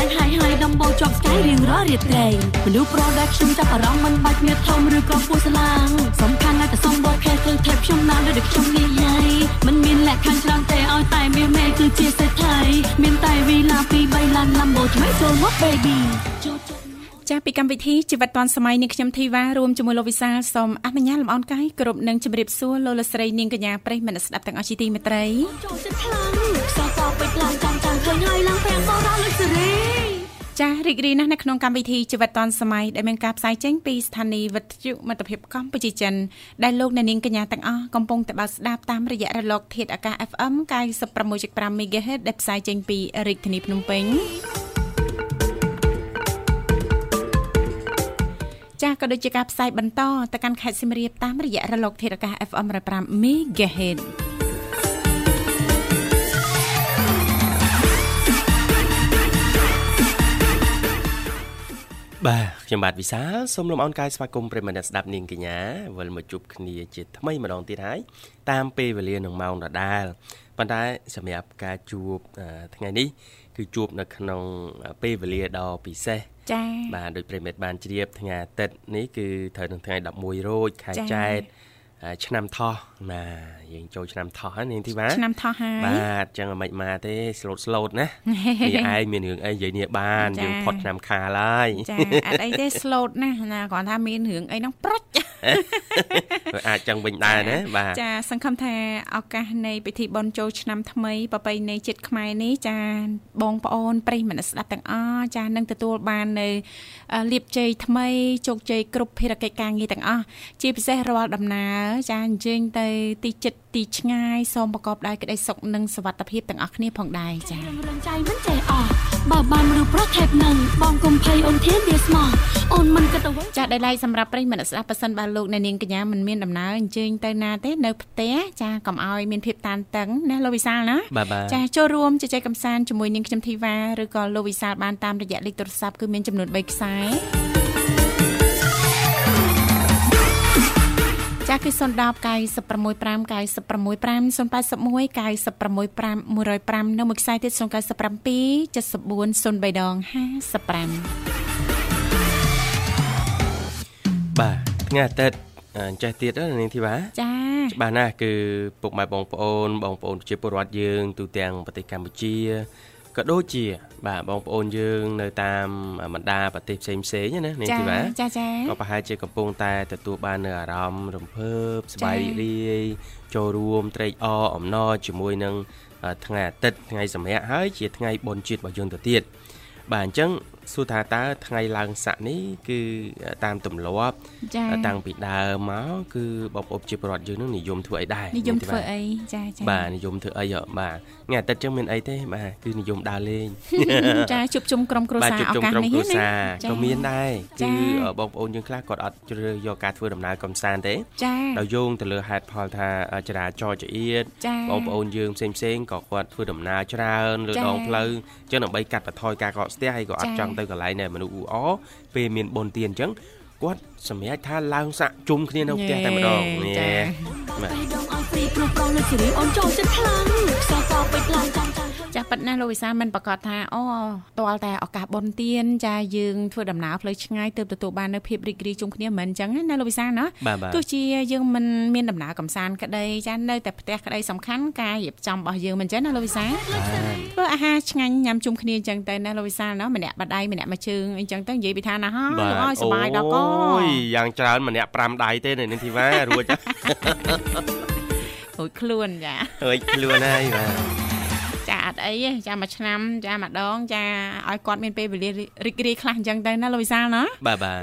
លែងហាយហាយដំបូងជាប់ស្កាយរៀងរាល់រាត្រីមនុស្សប្រដាល់ខ្ញុំចាប់អារម្មណ៍មិនបាច់មានធំឬក៏ពោះស្លាងសំខាន់តែសុំបកខេធ្វើថេបខ្ញុំណាដូចខ្ញុំនិយាយមិនមានលក្ខខណ្ឌច្រើនទេឲ្យតែមានមេគឺជាសេដ្ឋីមានតែវីឡាពី3ឡាន Lambo ថ្មីចូលមក baby ចូលចិត្តចាស់ពីកម្មវិធីជីវិតឌွန်សម័យនេះខ្ញុំធីវ៉ារួមជាមួយលោកវិសាលសូមអនុញ្ញាតលំអរកាយគ្រប់នឹងជម្រាបសួរលោកលស្រីនាងកញ្ញាប្រិយមិត្តស្ដាប់ទាំងអស់ជាទីមេត្រីចូលចិត្តខ្លាំងខ្សោះកពេចឡើងចាំចាំឃើញហើយឡើងពេលបោះដល់លោកសេរី ចាស់រីករាយណាស់នៅក្នុងកម្មវិធីជីវិតឌွန်សម័យដែលមានការផ្សាយចេញពីស្ថានីយ៍វិទ្យុមិត្តភាពកម្ពុជាចិនដែលលោកអ្នកនាងកញ្ញាទាំងអស់កំពុងតែបើកស្ដាប់តាមរយៈរលក ធាតុអាកាស FM 96.5 MHz ដែលផ្សាយចេញពីរាជធានីភ្នំពេញចាស់ក៏ដូចជាការផ្សាយបន្តទៅកាន់ខេត្តសៀមរាបតាមរយៈរលកធាតុអាកាស FM 105 MHz បាទខ្ញុំបាទវិសាលសូមលំអរកាយស្វាគមន៍ប្រិមត្តអ្នកស្ដាប់នាងកញ្ញាវិលមកជួបគ្នាជាថ្មីម្ដងទៀតហើយតាមពេលវេលានឹងម៉ោងដដែលប៉ុន្តែសម្រាប់ការជួបថ្ងៃនេះគឺជួបនៅក្នុងពេលវេលាដ៏ពិសេសចា៎បាទដោយប្រិមិត្តបានជ្រាបថ្ងៃអាទិត្យនេះគឺត្រូវនឹងថ្ងៃ11រោចខែចែកឆ្នាំថោះបាទ យើងចូលឆ្នាំថោះហើយនាងធីវ៉ាឆ្នាំថោះហើយបាទអញ្ចឹងមិនមកទេ slot slot ណានេះឯងមានរឿងអីនិយាយនេះបានយើងផុតឆ្នាំខាលហើយចាអត់អីទេ slot ណាណាគ្រាន់ថាមានរឿងអីហ្នឹងប្រុចអាចចឹងវិញដែរណាបាទចាសង្ឃឹមថាឱកាសនៃពិធីបុណ្យចូលឆ្នាំថ្មីប្រពៃណីជាតិខ្មែរនេះចាបងប្អូនប្រិយមិត្តស្ដាប់ទាំងអស់ចានឹងទទួលបាននៅលៀបជ័យថ្មីជោគជ័យគ្រប់ភារកិច្ចការងារទាំងអស់ជាពិសេសរាល់ដំណើរចាអញ្ជើញទៅទីចិត្តទីឆ្ងាយសូមប្រកបដោយក្តីសុខនិងសុវត្ថិភាពទាំងអស់គ្នាផងដែរចា៎រំចៃមិនចេះអស់បើបានមនុស្សប្រុសថែបនឹងបងកុំភ័យអូនធានវាស្មោះអូនមិនគិតអ្វីចា៎ដែលឡៃសម្រាប់ប្រិយមិត្តស្ដាប់ប៉ះសិនបើលោកអ្នកនាងកញ្ញាមិនមានដំណើរអញ្ជើញទៅណាទេនៅផ្ទះចាកុំឲ្យមានភាពតានតឹងណាលោកវិសាលណាចាចូលរួមជជែកកម្សាន្តជាមួយនាងខ្ញុំធីវ៉ាឬក៏លោកវិសាលបានតាមរយៈលេខទូរស័ព្ទគឺមានចំនួន3ខ្សែ ចាស់គឺ010 965 965 081 965 105នៅមួយខ្សែទៀត097 74 03ដង55បាទថ្ងៃអាទិត្យចេះទៀតនាងធីវ៉ាចាច្បាស់ណាស់គឺពុកម៉ែបងប្អូនបងប្អូនប្រជាពលរដ្ឋយើងទូទាំងប្រទេសកម្ពុជា ក៏ដូចជា បាទបងប្អូនយើងនៅតាមបណ្ដាប្រទេសផ្សេងផ្សេងណានេះទីបាទចាចាក៏ប្រហែលជាកំពុងតែទទួលបាននៅអារម្មណ៍រំភើបសប្បាយរីករាយចូលរួមត្រេកអរអំណរជាមួយនឹងថ្ងៃអាទិត្យថ្ងៃសម្រាប់ហើយជាថ្ងៃបុណ្យជាតិរបស់យើងទៅទៀតបាទអញ្ចឹង សួរថាតើថ្ងៃឡើងស័កនេះគឺតាមទម្លាប់តាំងពីដើមមកគឺបងប្អូនជាប្រវត្តិយើងនឹងនិយមធ្វើអីដែរនិយមធ្វើអីចាចាបាទនិយមធ្វើអីបាទថ្ងៃអាទិត្យចឹងមានអីទេបាទគឺនិយមដើរលេងចាជួបជុំក្រុមគ្រួសារឱកាសនេះណាក៏មានដែរគឺបងប្អូនយើងខ្លះគាត់អត់ជ្រើសយកការធ្វើដំណើរកំសាន្តទេដោយយោងទៅលើហេតុផលថាចរាចរណ៍ចៀតបងប្អូនយើងផ្សេងផ្សេងក៏គាត់ធ្វើដំណើរច្រើនលើដងផ្លូវចឹងដើម្បីកាត់បន្ថយការកកស្ទះហើយក៏អត់ចង់ទៅកន្លែងដែលមនុស្សអ៊ូអពេលមានបុណ្យទានអញ្ចឹងគាត់សម្រាប់ថាឡើងសាក់ជុំគ្នានៅផ្ទះតែម្ដងចាបាទដងឲ្យព្រីព្រោះប្រងនៅសេរីអូនចូលចិត្តខ្លាំងខ្សែកពេជ្រឡើងចាំចាំ ចាប៉ិតណាលោកវិសាមិនប្រកាសថាអូតលតែឱកាសបុណ្យទានចាយើងធ្វើដំណើរផ្លូវឆ្ងាយទើបទទួលបាននៅភាពរីករាយជុំគ្នាមិនអញ្ចឹងណាលោកវិសាណាទោះជាយើងមិនមានដំណើរកំសាន្តក្តីចានៅតែផ្ទះក្តីសំខាន់ការរៀបចំរបស់យើងមិនអញ្ចឹងណាលោកវិសាធ្វើអាហារឆ្ងាញ់ញ៉ាំជុំគ្នាអញ្ចឹងទៅណាលោកវិសាណាម្នាក់បដៃម្នាក់មួយជើងអញ្ចឹងទៅនិយាយពីថាណាហើយឲ្យសុបាយដល់កអូយយ៉ាងច្រើនម្នាក់5ដៃទេនៅនឹងធីវ៉ារួចអរួចខ្លួនចារួចខ្លួនហើយបាទ ចាអត់អីទេចាមួយឆ្នាំចាម្ដងចាឲ្យគាត់មានពេលវេលារីករាយខ្លះអញ្ចឹងទៅណាលោកវិសាលណាបាទបាទ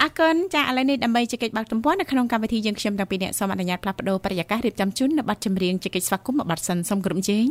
អរគុណចាឥឡូវនេះដើម្បីជែកបាក់ទំព័រនៅក្នុងកម្មវិធីយើងខ្ញុំតាំងពីអ្នកសូមអនុញ្ញាតផ្លាស់ប្ដូរបរិយាកាសរៀបចំជូននៅប័ណ្ណចម្រៀងជែកស្វាគមន៍មួយប័ណ្ណសិនសូមក្រុមជេង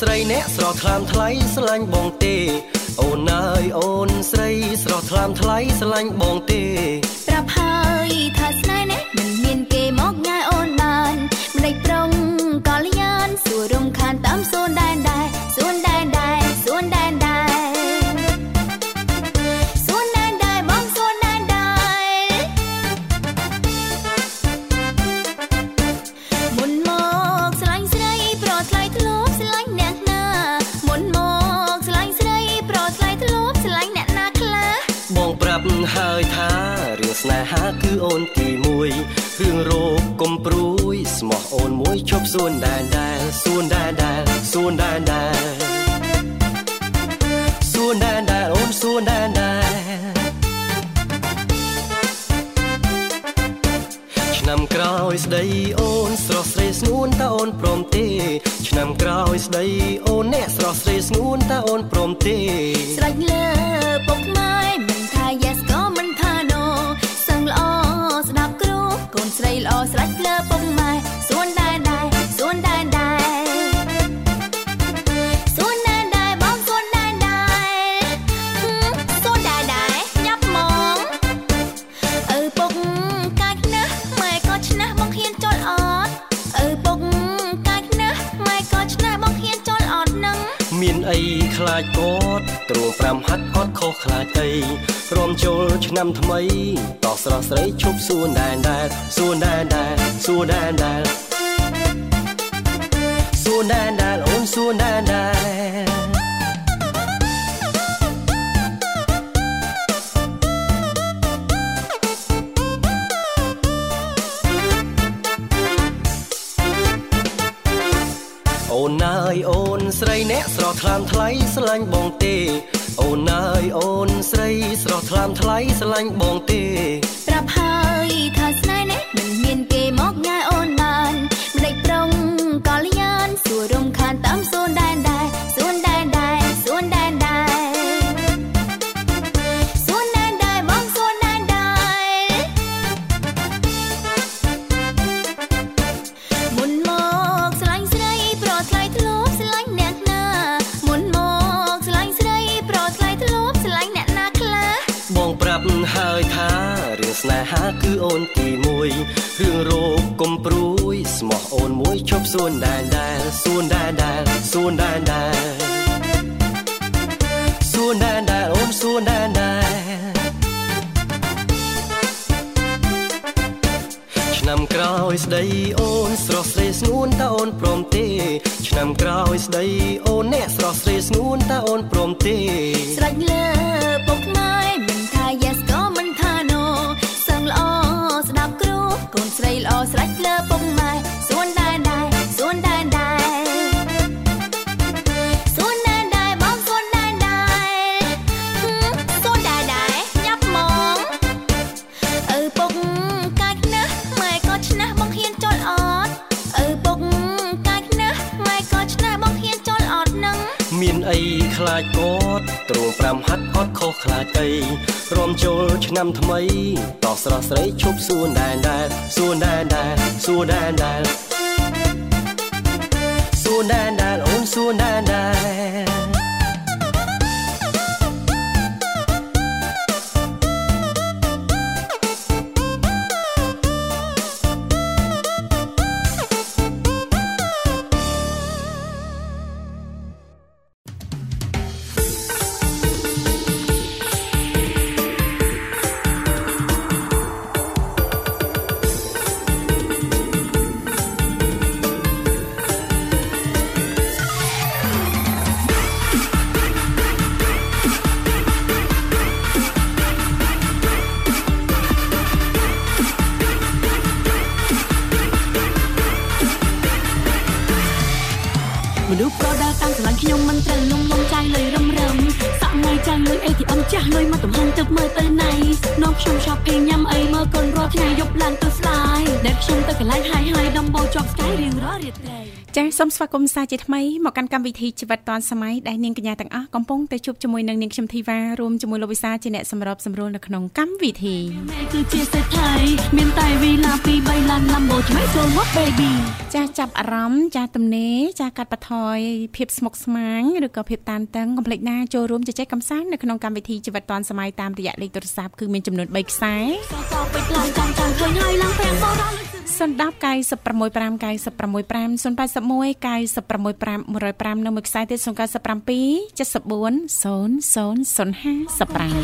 ស្រីអ្នកស្រស់ថ្លាមថ្លៃស្រឡាញ់បងទេ អូនអើយអូនស្រីស្រស់ថ្លាមថ្លៃស្រឡាញ់បងទេប្រាប់ហើយ អូនទី1រឿងរោគកុំព្រួយស្មោះអូនមួយជប់សួនដែនដែលសួនដែនដែលសួនដែនដែលសួនដែនដែលអូនសួនដែនដែលឆ្នាំក្រោយស្ដីអូនស្រស់ស្រីស្ងួនតើអូនព្រមទេ ឆ្នាំក្រោយស្ដីអូនអ្នកស្រស់ស្រីស្ងួនតើអូនព្រមទេស្រេចលើ ខុសខ្លាចអីព្រមចូលឆ្នាំថ្មីតោះស្រស់ស្រីឈប់សួនដែនដែរសួនដែនដែរសួនដែនដែរសួនដែនដែរអូនសួនដែនដែរអូនអើយអូនស្រីអ្នកស្រស់ថ្លាមថ្លៃស្រឡាញ់បងទេ ថ្លាមថ្លៃស្រឡាញ់បងទេ ព្រមទេស្រេចលើពុកម៉ែមិនថា yes ក៏មិនថា no សឹងល្អស្ដាប់គ្រូកូនស្រីល្អស្រេចលើពុកម៉ែ ទ្រង់5ហាត់អត់ខុសខ្លាចអីរំចូលឆ្នាំថ្មីតោះស្រស់ស្រីឈប់សួនដែនដែរសួនដែនដែរសួនដែនដែរសួនដែនដែរអូនសួនដែនដែរ ចាស់លុយមកទំហំទឹកមើលទៅណៃនំខ្ញុំ shopping ញ៉ាំអីមើលកូនរាល់ថ្ងៃយប់ឡើងទៅស្លាយដែលខ្ញុំទៅកន្លែងហាយហាយដំបូងជាប់ស្កាយរៀងរាល់រាត្រី ចាសសូមស្វាគមន៍សាជាថ្មីមកកាន់កម្មវិធីជីវិតឌွန်សម័យដែលនាងកញ្ញាទាំងអស់កំពុងតែជួបជាមួយនឹងនាងខ្ញុំធីវ៉ារួមជាមួយលោកវិសាជាអ្នកសម្របសម្រួលនៅក្នុងកម្មវិធីគឺជាសេដ្ឋីមានតែវីឡាពី3ឡាន Lambo ថ្មីចូលមក baby ចាសចាប់អារម្មណ៍ចាសទំនេរចាសកាត់បន្ថយភាពស្មុគស្មាញឬក៏ភាពតានតឹងកុំភ្លេចណាចូលរួមជជែកកម្សាន្តនៅក្នុងកម្មវិធីជីវិតឌွန်សម័យតាមរយៈលេខទូរស័ព្ទគឺមានចំនួន3ខ្សែ 010 965 965 081 965 105នៅមួយខ្សែទៀត097 74 00055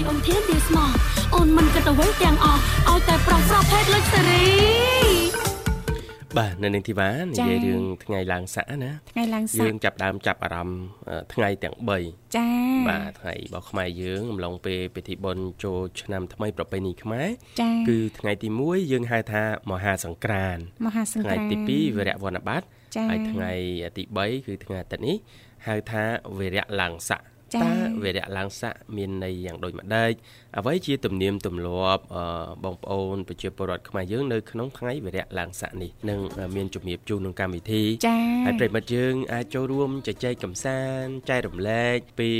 អូនធានទីស្មោះអូនមិនគិតអ្វីទាំងអស់ឲ្យតែប្រុសប្រុសភេទលុចសេរី បាទនៅនឹងធីវ៉ានិយាយរឿងថ្ងៃឡើងស័កណាថ្ងៃឡើងស័កយើងចាប់ដើមចាប់អារម្មណ៍ថ្ងៃទាំង3ចាបាទថ្ងៃរបស់ខ្មែរយើងអំឡុងពេលពិធីបុណ្យចូលឆ្នាំថ្មីប្រពៃណីខ្មែរគឺថ្ងៃទី1យើងហៅថាមហាសង្ក្រានต์មហាសង្ក្រានต์ថ្ងៃទី2វិរៈវ័នបត្តិហើយថ្ងៃទី3គឺថ្ងៃអាទិត្យនេះហៅថាវិរៈឡើងស័ក តើវរៈឡើងស័កមានន័យយ៉ាងដូចម្ដេចអ្វីជាទំនៀមទម្លាប់បងប្អូនប្រជាពលរដ្ឋខ្មែរយើងនៅក្នុងថ្ងៃវរៈឡើងស័កនេះនឹងមានជំរាបជូនក្នុងកម្មវិធីហើយប្រិមិត្តយើងអាចចូលរួមជជែកកម្សាន្តចែករំលែកពី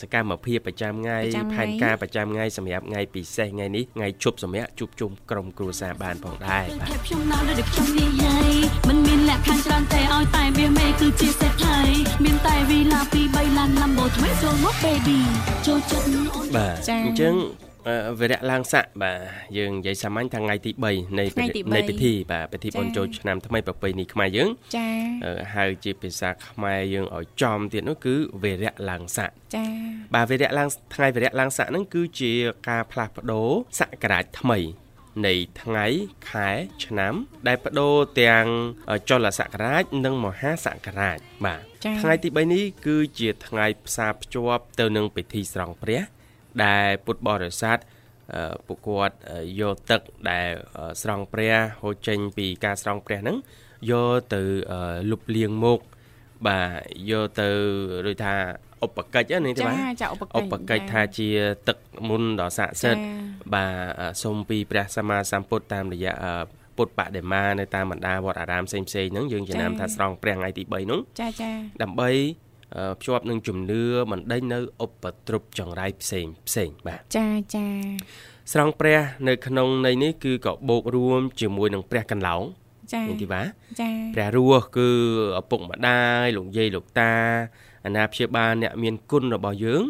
សកម្មភាពប្រចាំថ្ងៃផែនការប្រចាំថ្ងៃសម្រាប់ថ្ងៃពិសេសថ្ងៃនេះថ្ងៃជប់សម្រាប់ជួបជុំក្រុមគ្រួសារបានផងដែរបាទខ្ញុំនៅដូចខ្ញុំនិយាយមិនមានលក្ខខណ្ឌច្រើនទេឲ្យតែវាមេគឺជាសេដ្ឋីមានតែវីឡាពី3ឡាន Lambo ថ្មីចូលមក baby ចូលចិត្តបាទអញ្ចឹងវិរៈឡើងស័កបាទយើងនិយាយសាមញ្ញថ្ងៃទី3នៃនៃពិធីបាទពិធីបុណ្យចូលឆ្នាំថ្មីប្រពៃណីខ្មែរយើងចាហៅជាភាសាខ្មែរយើងឲ្យចំទៀតនោះគឺវិរៈឡើងស័កចាបាទវិរៈឡើងថ្ងៃវិរៈឡើងស័កហ្នឹងគឺជាការផ្លាស់ប្ដូរសក្តារថ្មី នៃថ្ងៃខែឆ្នាំ ដែលបដូរទាំងចលសករាជនិងមហាសករាជបាទថ្ងៃទី3នេះគឺជាថ្ងៃផ្សារភ្ជាប់ទៅនឹងពិធីស្រង់ព្រះ ដែលពុទ្ធបរិស័ទពួកគាត់យកទឹកដែលស្រង់ព្រះហូរចេញពីការស្រង់ព្រះហ្នឹងយកទៅលុបលាងមុខបាទយកទៅដូចថា ឧបកិច្ចនេះទេបាទចាឧបកិច្ចឧបកិច្ចថាជាទឹកមុនដ៏ស័ក្តិសិទ្ធិបាទសូមពីព្រះសម្មាសម្ពុទ្ធតាមរយៈពុទ្ធបដិមានៅតាមបណ្ដាវត្តអារាមផ្សេងផ្សេងហ្នឹងយើងចំណាំថាស្រង់ព្រះថ្ងៃទី3នោះចាចាដើម្បីភ្ជាប់នឹងជំនឿមិនដេញនៅឧបទ្រពចង្រៃផ្សេងផ្សេងបាទចាចាស្រង់ព្រះនៅក្នុងន័យនេះគឺក៏បូករួមជាមួយនឹងព្រះកន្លងចានេះទីបាចាព្រះរស់គឺឪពុកម្ដាយលោកយាយលោកតា អាណាព្យាបាលអ្នកមានគុណរបស់យើង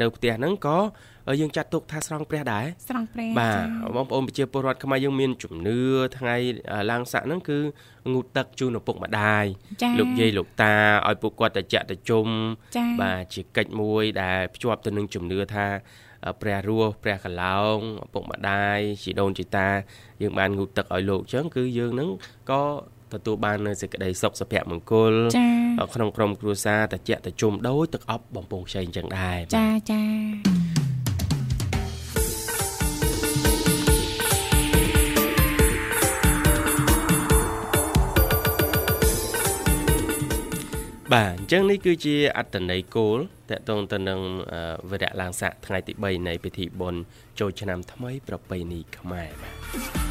នៅផ្ទះហ្នឹងក៏យើងចាត់ទុកថាស្រង់ព្រះដែរស្រង់ព្រះបាទបងប្អូនប្រជាពលរដ្ឋខ្មែរយើងមានជំនឿថ្ងៃឡើងស័កហ្នឹងគឺងូតទឹកជូនឪពុកម្ដាយលោកយាយលោកតាឲ្យពួកគាត់ទៅចាក់ទៅជុំបាទជាកិច្ចមួយដែលភ្ជាប់ទៅនឹងជំនឿថាព្រះរស់ព្រះកឡោងឪពុកម្ដាយជីដូនជីតាយើងបានងូតទឹកឲ្យលោកអញ្ចឹងគឺយើងនឹងក៏ ទទួលបាននូវសេចក្តីសុខសុភមង្គលក្នុងក្រុមគ្រួសារតាជាតជុំដោយទឹកអប់បំពង់ខ្ចីអញ្ចឹងដែរចាចាបាទអញ្ចឹងនេះគឺជាអត្តន័យគោលតកតងទៅនឹងវិរៈឡើងស័កថ្ងៃទី3នៃពិធីបុណ្យចូលឆ្នាំថ្មីប្រពៃណីខ្មែរបាទ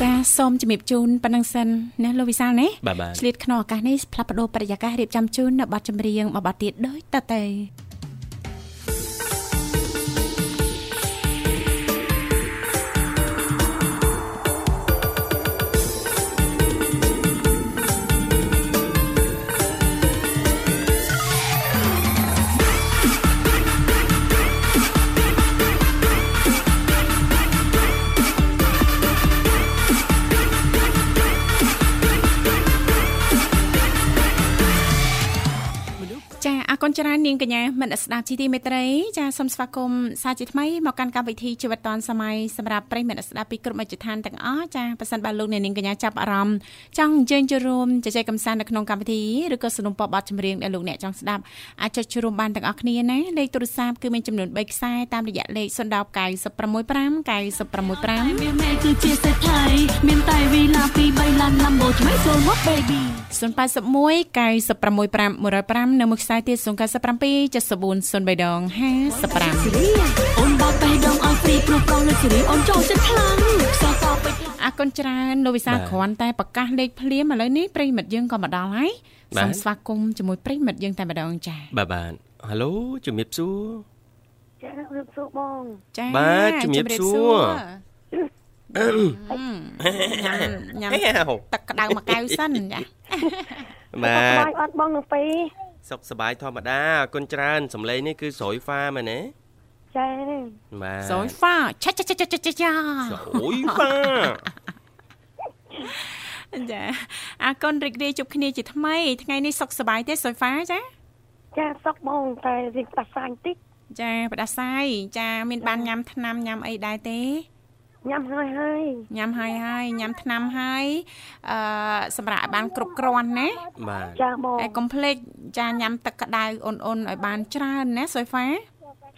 ចាសូមជំរាបជូនប៉ុណ្ណឹងសិនណាលោកវិសាលណាឆ្លៀតក្នុងឱកាសនេះផ្លាស់ប្ដូរបរិយាកាសរៀបចំជូននៅប័ណ្ណចម្រៀងមួយប័ណ្ណទៀតដូចតទៅ គុណច្រើននាងកញ្ញាមិត្តស្ដាប់ជីទីមេត្រីចាសូមស្វាគមន៍សាជាថ្មីមកកាន់កម្មវិធីជីវិតឌွန်សម័យសម្រាប់ប្រិយមិត្តស្ដាប់ពីគ្រប់មជ្ឈដ្ឋានទាំងអស់ចាប៉ះសិនបាទលោកអ្នកនាងកញ្ញាចាប់អារម្មណ៍ចង់អញ្ជើញចូលរួមជជែកកម្សាន្តនៅក្នុងកម្មវិធីឬក៏សនុំពបបទចម្រៀងដែលលោកអ្នកចង់ស្ដាប់អាចចុចចូលរួមបានទាំងអស់គ្នាណាលេខទូរស័ព្ទគឺមានចំនួន3ខ្សែតាមរយៈលេខ0965965 965មានតែគឺជាសេដ្ឋីមានតែវីឡាពី3ឡានឡាំបូថ្មីចូលមក baby 081 965 105នៅមួយខ្សែទៀត097 74 03ដង55អូនបើបេះដូងឲ្យព្រីព្រោះប្រងលើសេរីអូនចូលចិត្តខ្លាំងខ្សែតពេជ្រអរគុណច្រើនលោកវិសាគ្រាន់តែប្រកាសលេខភ្លាមឥឡូវនេះប្រិមិត្តយើងក៏មកដល់ហើយសូមស្វាគមន៍ជាមួយប្រិមិត្តយើងតែម្ដងចា៎បាទបាទហៅឡូជំរាបសួរចាជំរាបសួរបងចាបាទជំរាបសួរ ញ៉ាំទឹកក្តៅមួយកែវសិនចាបាទបាយអត់បងនឹងពេលសុខសប្បាយធម្មតាអរគុណច្រើនសំឡេងនេះគឺស្រួយហ្វាមែនទេចាបាទស្រួយហ្វាឆាឆាឆាឆាឆាចាស្រួយហ្វាចាអរគុណរីករាយជួបគ្នាជាថ្មីថ្ងៃនេះសុខសប្បាយទេស្រួយហ្វាចាចាសុខបងតែរៀងផ្ដាសាយបន្តិចចាផ្ដាសាយចាមានបានញ៉ាំថ្នាំញ៉ាំអីដែរទេ ញ៉ាំហើយហើយញ៉ាំហើយហើយញ៉ាំថ្នាំហើយអឺសម្រាប់ឲ្យបានគ្រប់គ្រាន់ណាបាទចាបងហើយកុំភ្លេចចាញ៉ាំទឹកក្តៅអ៊ុនអ៊ុនឲ្យបានច្រើនណាសុយហ្វា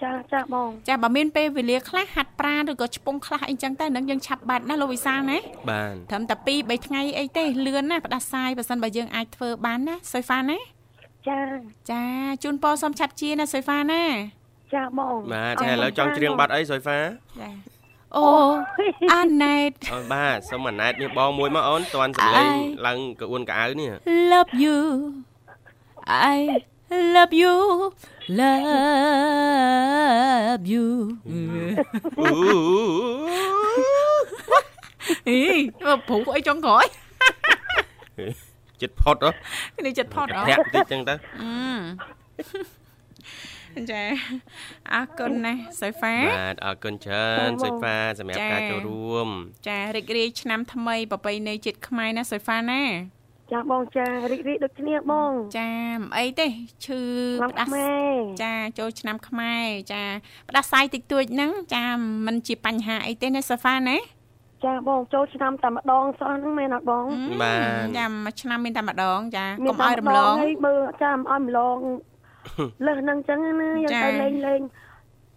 ចាចាបងចាបើមានពេលវេលាខ្លះហាត់ប្រាណឬក៏ឆ្ពង់ខ្លះអីចឹងទៅនឹងយើងឆាប់បាត់ណាលោកវិសាលណាបាទត្រឹមតែ2 3ថ្ងៃអីទេលឿនណាផ្ដាសាយបើសិនបើយើងអាចធ្វើបានណាសុយហ្វាណាចាចាជូនពរសុំឆាប់ជាណាសុយហ្វាណាចាបងបាទចាឥឡូវចង់ច្រៀងបាត់អីសុយហ្វាចា អូអាណែតអូបាទសុំអាណែតមានបងមួយមកអូនតាន់សម្លេងឡើងកអួនកៅអៅនេះ Love you I love you love you អីព្រោះអីចុងក្រោយចិត្តផុតហ៎នេះចិត្តផុតហ៎ប្រាក់តិចចឹងទៅ ចាអរគុណណាស់សុយហ្វាបាទអរគុណច្រើនសុយហ្វាសម្រាប់ការចូលរួម ចារីករាយឆ្នាំថ្មីប្រពៃណីជាតិខ្មែរណាសុយហ្វាណាចាបងចារីករាយដូចគ្នាបង ចាមិនអីទេឈឺផ្ដាសាយចាចូលឆ្នាំខ្មែរចាផ្ដាសាយតិចតួចហ្នឹងចាมันជាបញ្ហាអីទេណាសុយហ្វាណាចាបងចូលឆ្នាំតែម្ដងសោះហ្នឹងមែនអត់បងបាទចាមួយឆ្នាំមានតែម្ដងចាកុំឲ្យរំលងហើយមើលចាមិនឲ្យរំលង លើសហ្នឹងអញ្ចឹងណាយើងទៅលេងលេង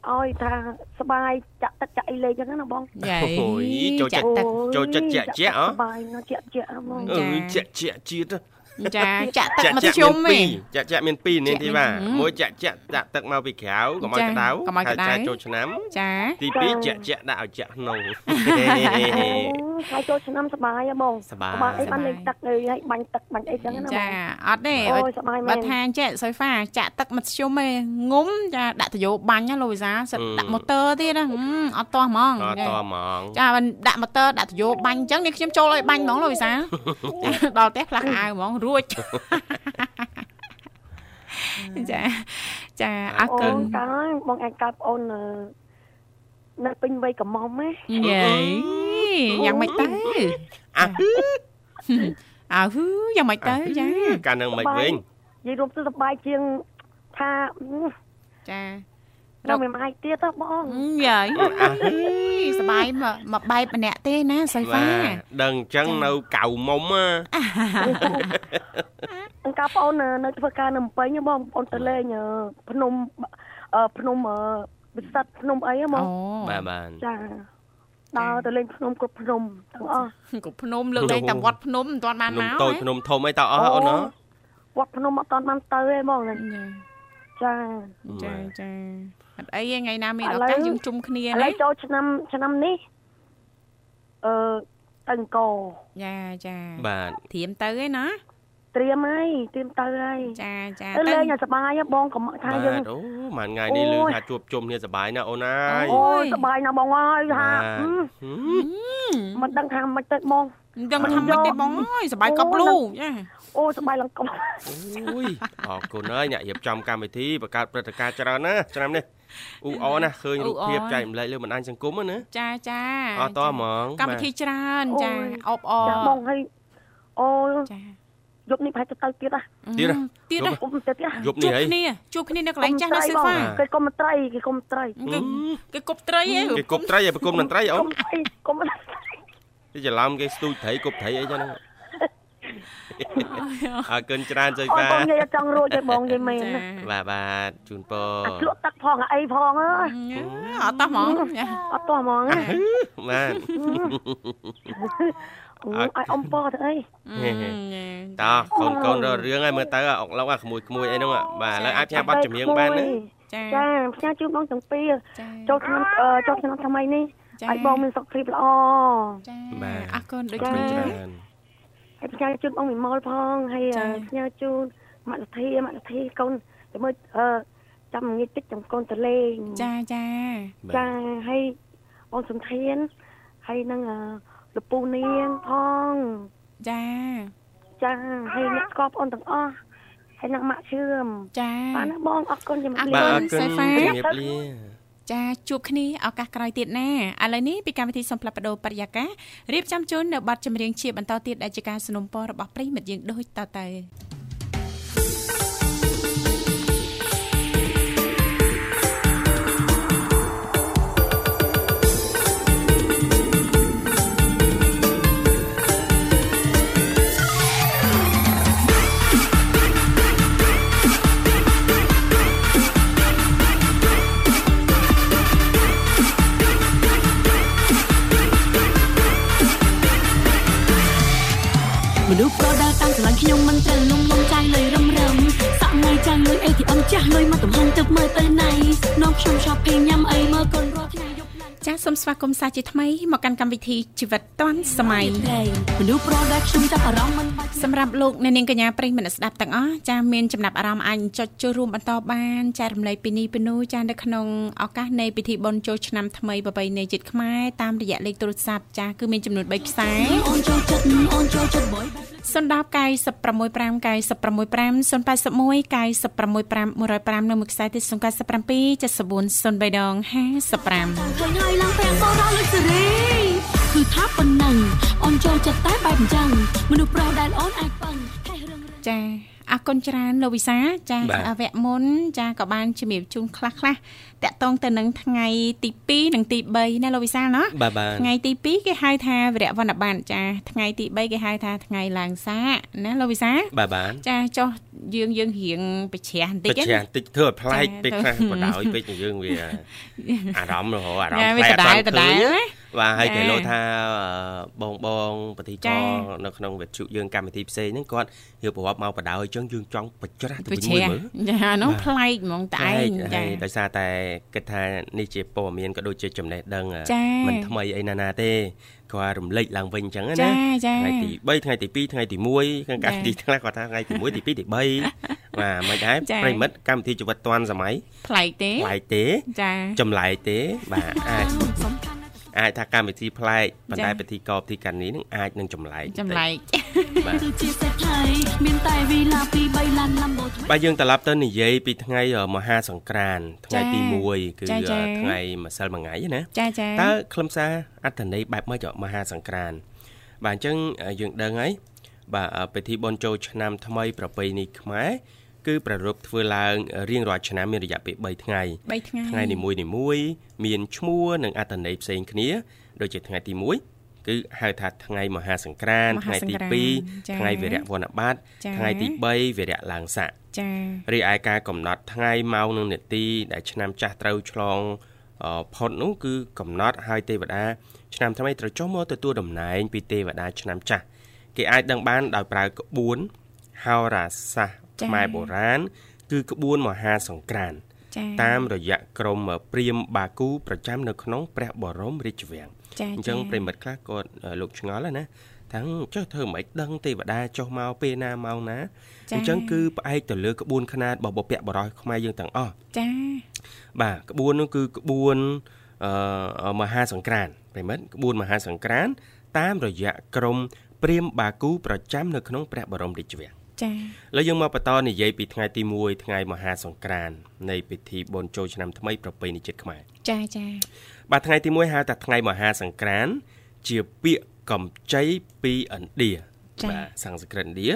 ឲ្យថាសបាយចាក់ទឹកចាក់អីលេងអញ្ចឹងណាបងយ៉ាអូយចូលចិត្តទឹកចូលចិត្តជាក់ជាក់អសបាយណាជាក់ជាក់ហ្មងអឺជាក់ជាក់ជាតិ ចាចាក់ទឹកមធ្យមឯងចាក់ចាក់មាន2នាងធីវ៉ាមួយចាក់ចាក់ដាក់ទឹកមកពីក្រៅកុំឲ្យក្តៅហើយចាចូលឆ្នាំចាទី2ចាក់ចាក់ដាក់ឲ្យចាក់ក្នុងហើយចូលឆ្នាំសបាយហ៎បងសបាយអីបានលេងទឹកហើយបាញ់ទឹកបាញ់អីចឹងណាចាអត់ទេអូយសបាយមែនបើថាចេះសុយហ្វាចាក់ទឹកមធ្យមឯងងុំចាដាក់តយោបាញ់ណាលោកវិសាសិតដាក់ម៉ូទ័រទៀតណាអត់តោះហ្មងអត់តោះហ្មងចាដាក់ម៉ូទ័រដាក់តយោបាញ់អញ្ចឹងនេះខ្ញុំចូលឲ្យបាញ់ហ្មងលោកវិសាដល់ផ្ទះផ្លាស់អាវហ្មងរួចចាចាអរគុណតើបងអាចកើតប្អូននៅពេញវ័យកំមុំណាយេយ៉ាងម៉េចទៅអើអើហឺយ៉ាងម៉េចទៅចាកាលនឹងមិនវិញនិយាយរួមទៅសប្បាយជាងថាចា រកមិនអាចទៀតហ៎បងយាយសបាយមកបែបម្នាក់ទេណាសៃហ្វាដឹងអញ្ចឹងនៅកៅមុំអង្ការបងនៅធ្វើការនៅភ្នំពេញបងបងទៅលេងភ្នំភ្នំវិសិទ្ធភ្នំអីហ្មងបាទបាទចាដើរទៅលេងភ្នំគ្រប់ភ្នំទាំងអស់គ្រប់ភ្នំលើកលែងតែវត្តភ្នំមិនទាន់បានមកតូចភ្នំធំអីតើអស់អូនណាវត្តភ្នំអត់ទាន់បានទៅទេហ្មងចាចាចា អត់អីថ្ងៃណាមានឱកាសយើងជុំគ្នាណាឥឡូវចូលឆ្នាំឆ្នាំនេះអឺទៅអង្គរចាចាបាទធៀមទៅឯណាត្រៀមហើយត្រៀមទៅហើយចាចាទៅលេងឲ្យសប្បាយបងកុំថាយើងអូមួយថ្ងៃនេះលឺថាជួបជុំគ្នាសប្បាយណាអូនអើយអូយសប្បាយណាស់បងអើយថាមិនដឹងថាមិនទៅបងមិនដឹងថាមិនទេបងអើយសប្បាយកប់លូចាអូសប្បាយឡើងកប់អូយអរគុណហើយអ្នករៀបចំកម្មវិធីបង្កើតព្រឹត្តិការណ៍ច្រើនណាឆ្នាំនេះ អ៊ូអណាឃើញរូបភាពចែកម្លែកលើបណ្ដាញសង្គមណាចាចាអត់តហ្មងកម្មវិធីច្រើនចាអបអរចាបងឲ្យអូចាយប់នេះប្រហែលទៅទៅទៀតហ៎ទៀតទៀតហ៎ទៀតយប់នេះហីជួបគ្នានៅកន្លែងចាស់ណាស៊ីហ្វាគេគុំត្រីគេគុំត្រីគេគប់ត្រីហ៎គេគប់ត្រីឲ្យប្រគុំនឹងត្រីអូនគុំគេច្រឡំគេស្ទូចត្រីគប់ត្រីអីចឹងហ្នឹង អរគុណច្រើនចុយបាបងនិយាយចង់រួចទេបងនិយាយមែនបាទបាទជូនពរលក់ទឹកផងអីផងអើយអត់តោះហ្មងអត់តោះហ្មងបាទឲ្យអ៊ំប៉ទៅអីតោះកូនកូនរករឿងឲ្យមើលទៅអុកឡុកអាក្មួយក្មួយអីហ្នឹងបាទឥឡូវអាចផ្សាយប័ណ្ណចម្រៀងបានណាចាចាផ្សាយជូនបងទាំងពីរចូលឆ្នាំចូលឆ្នាំថ្មីនេះឲ្យបងមានសុខភាពល្អចាបាទអរគុណដូចគ្នា ហើយផ្សាយជូនបងវិមលផងហើយផ្សាយជូនមកលធាមកលធាកូនទៅមើលអឺចាំងាយតិចចាំកូនទៅលេងចាចាចាហើយបងសំធានហើយនឹងលពូនាងផងចាចាហើយអ្នកស្គាល់បងទាំងអស់ហើយនឹងម៉ាក់ឈឿមចាបាទបងអរគុណជំរាបលាបាទអរគុណជំរាបលា ចាជួបគ្នាឱកាសក្រោយទៀតណាឥឡូវនេះពីកម្មវិធីសំផ្លាប់បដោបរិយាការៀបចំជូននៅប័ណ្ណចម្រៀងជាបន្តទៀតដែលជាការสนับสนุนរបស់ប្រិមិត្តយើងដូចតទៅ ទឹកមើលទៅណៃនំខ្ញុំ shopping ញ៉ាំអីមើលកូនរាល់ថ្ងៃយប់ឡើងចាសសូមស្វាគមន៍សាជាថ្មីមកកាន់កម្មវិធីជីវិតឌွန်សម័យមនុស្សប្រុសដែលខ្ញុំចាប់អារម្មណ៍មិនបាច់សម្រាប់លោកអ្នកនាងកញ្ញាប្រិយមិត្តស្ដាប់ទាំងអស់ចាសមានចំណាប់អារម្មណ៍អាចចុចចូលរួមបន្តបានចែករំលែកពីនេះពីនោះចាសនៅក្នុងឱកាសនៃពិធីបុណ្យចូលឆ្នាំថ្មីប្របីនៃជាតិខ្មែរតាមរយៈលេខទូរស័ព្ទចាសគឺមានចំនួន3ខ្សែអូនចូលចិត្តអូនចូលចិត្ត boy 010965965 081965105និងមួយខ្សែទៀត0977403ដង55ឃើញហើយឡើងប្រាំងកោរោលសេរីគឺថាប៉ុណ្ណឹងអូនចូលចិត្តតែបែបអញ្ចឹងមនុស្សប្រុសដែលអូនអាចពឹងចា អរគុណច្រើនលោកវិសាចាវគ្គមុនចាក៏បានជំរាបជូនខ្លះខ្លះតកតងទៅនឹងថ្ងៃទី2និងទី3ណាលោកវិសាលណាថ្ងៃទី2គេហៅថាវរៈវណ្ណប័ណ្ណចាថ្ងៃទី3គេហៅថាថ្ងៃឡើងសាណាលោកវិសាបាទបាទចាចុះយើងយើងរៀងបច្រាស់បន្តិចបច្រាស់បន្តិចធ្វើឲ្យប្លែកពេកខ្លះបដ ாய் ពេកយើងវាអារម្មណ៍រហូតអារម្មណ៍ប្លែកដដែលដដែល បាទហើយគេលោថាបងបងបតិចនៅក្នុងវិទ្យុយើងកម្មវិធីផ្សេងហ្នឹងគាត់រៀបរាប់មកបដ ாய் អញ្ចឹងយើងចង់បច្រាស់ទៅវិញមួយមើលចានោះប្លែកហ្មងតែឯងចាដោយសារតែគិតថានេះជាព័ត៌មានក៏ដូចជាចំណេះដឹងមិនថ្មីអីណាណាទេគាត់រំលេចឡើងវិញអញ្ចឹងណាថ្ងៃទី3ថ្ងៃទី2ថ្ងៃទី1ខាងកម្មវិធីខ្លះគាត់ថាថ្ងៃទី1ទី2ទី3បាទមិនដែរប្រិមិត្តកម្មវិធីជីវិតឌွန်សម័យប្លែកទេប្លែកទេចាចម្លែកទេបាទអាច អាចថាកម្មវិធីប្លែកប៉ុន្តែពិធីកោពិធីកានីនឹងអាចនឹងចម្លែកចម្លែកបាទជាសេដ្ឋីមានតែវីឡាពី3ឡានឡាំបូបាទយើងត្រឡប់ទៅនិយាយពីថ្ងៃមហាសង្ក្រាន្តថ្ងៃទី1គឺថ្ងៃម្សិលមួយថ្ងៃណាចាចាតើខ្លឹមសារអត្ថន័យបែបម៉េចមហាសង្ក្រាន្តបាទអញ្ចឹងយើងដឹងហើយបាទពិធីបុណ្យចូលឆ្នាំថ្មីប្រពៃណីខ្មែរ គឺប្រារព្ធធ្វើឡើងរៀងរាល់ឆ្នាំមានរយៈពេល3ថ្ងៃ3ថ្ងៃថ្ងៃនីមួយនីមួយមានឈ្មោះនិងអត្ថន័យផ្សេងគ្នាដូចជាថ្ងៃទី1គឺហៅថាថ្ងៃមហាសង្ក្រាន្តថ្ងៃទី2ថ្ងៃវិរៈវណ្ណបត្តិថ្ងៃទី3វិរៈឡើងស័កចា៎រីឯការកំណត់ថ្ងៃម៉ោងនិងនាទីដែលឆ្នាំចាស់ត្រូវឆ្លងផុតនោះគឺកំណត់ឲ្យទេវតាឆ្នាំថ្មីត្រូវចុះមកទទួលតំណែងពីទេវតាឆ្នាំចាស់គេអាចដឹងបានដោយប្រើក្បួនហោរាសាស្ត្រ ខ្មែរបុរាណគឺក្បួនមហាសង្ក្រាន្តតាមរយៈក្រមព្រាមបាគូប្រចាំនៅក្នុងព្រះបរមរាជវាំងអញ្ចឹងប្រិមិត្តខ្លះគាត់លោកឆ្ងល់ណាទាំងចុះធ្វើមិនដឹងទេវតាចុះមកពេលណាម៉ោងណាអញ្ចឹងគឺផ្អែកទៅលើក្បួនខ្នាតរបស់បុព្វបុរសខ្មែរយើងទាំងអស់ចាបាទក្បួននោះគឺក្បួនអឺមហាសង្ក្រាន្តប្រិមិត្តក្បួនមហាសង្ក្រាន្តតាមរយៈក្រមព្រាមបាគូប្រចាំនៅក្នុងព្រះបរមរាជវាំង ចា៎ឥឡូវយើងមកបន្តនិយាយពីថ្ងៃទី1ថ្ងៃមហាសង្ក្រាន្តនៃពិធីបុណ្យចូលឆ្នាំថ្មីប្រពៃណីជាតិខ្មែរចា៎ចា៎បាទថ្ងៃទី1ហៅថាថ្ងៃមហាសង្ក្រាន្តជាពាក្យកម្ចីពីឥណ្ឌាបាទសំស្ក្រឹតឥណ្ឌា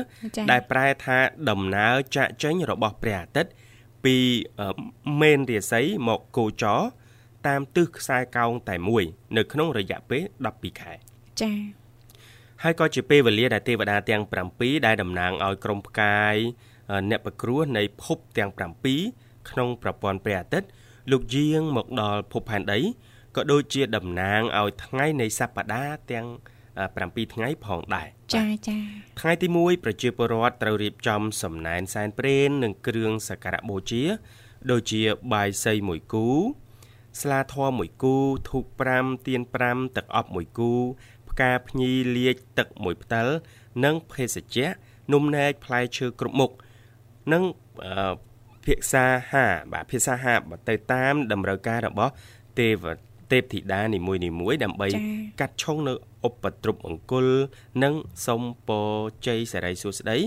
ដែលប្រែថាដំណើរចាក់ចេញរបស់ព្រះអាទិត្យពីមេនរាសីមកគោចរតាមទិសខ្សែកោងតែមួយ នៅក្នុងរយៈពេល12ខែចា៎ ហើយក៏ជាពេលវេលាដែលទេវតាទាំង7ដែលតំណាងឲ្យក្រុមផ្កាយអ្នកប្រគ្រោះនៃភពទាំង7ក្នុងប្រព័ន្ធព្រះអាទិត្យលោកយាងមកដល់ភពផែនដីក៏ដូចជាតំណាងឲ្យថ្ងៃនៃសប្តាហ៍ទាំង7ថ្ងៃផងដែរចាចាថ្ងៃទី1ប្រជាពលរដ្ឋត្រូវរៀបចំសំណែនសែនព្រេននិងគ្រឿងសក្ការៈបូជា ដូចជាបាយសីមួយគូ ស្លាធម៌មួយគូធូប5ទៀន5ទឹកអប់មួយគូ ផ្កាភ្ញីលាជទឹកមួយផ្តិលនិងភេសជ្ជៈនំនែកផ្លែឈើគ្រប់មុខនិងភាសាហាបាទភាសាហាបើទៅតាមតម្រូវការរបស់ទេវទេពធីតានីមួយនីមួយដើម្បីកាត់ឆុងនៅឧបទ្រពអង្គុលនិងសុំពរជ័យសិរីសួស្តី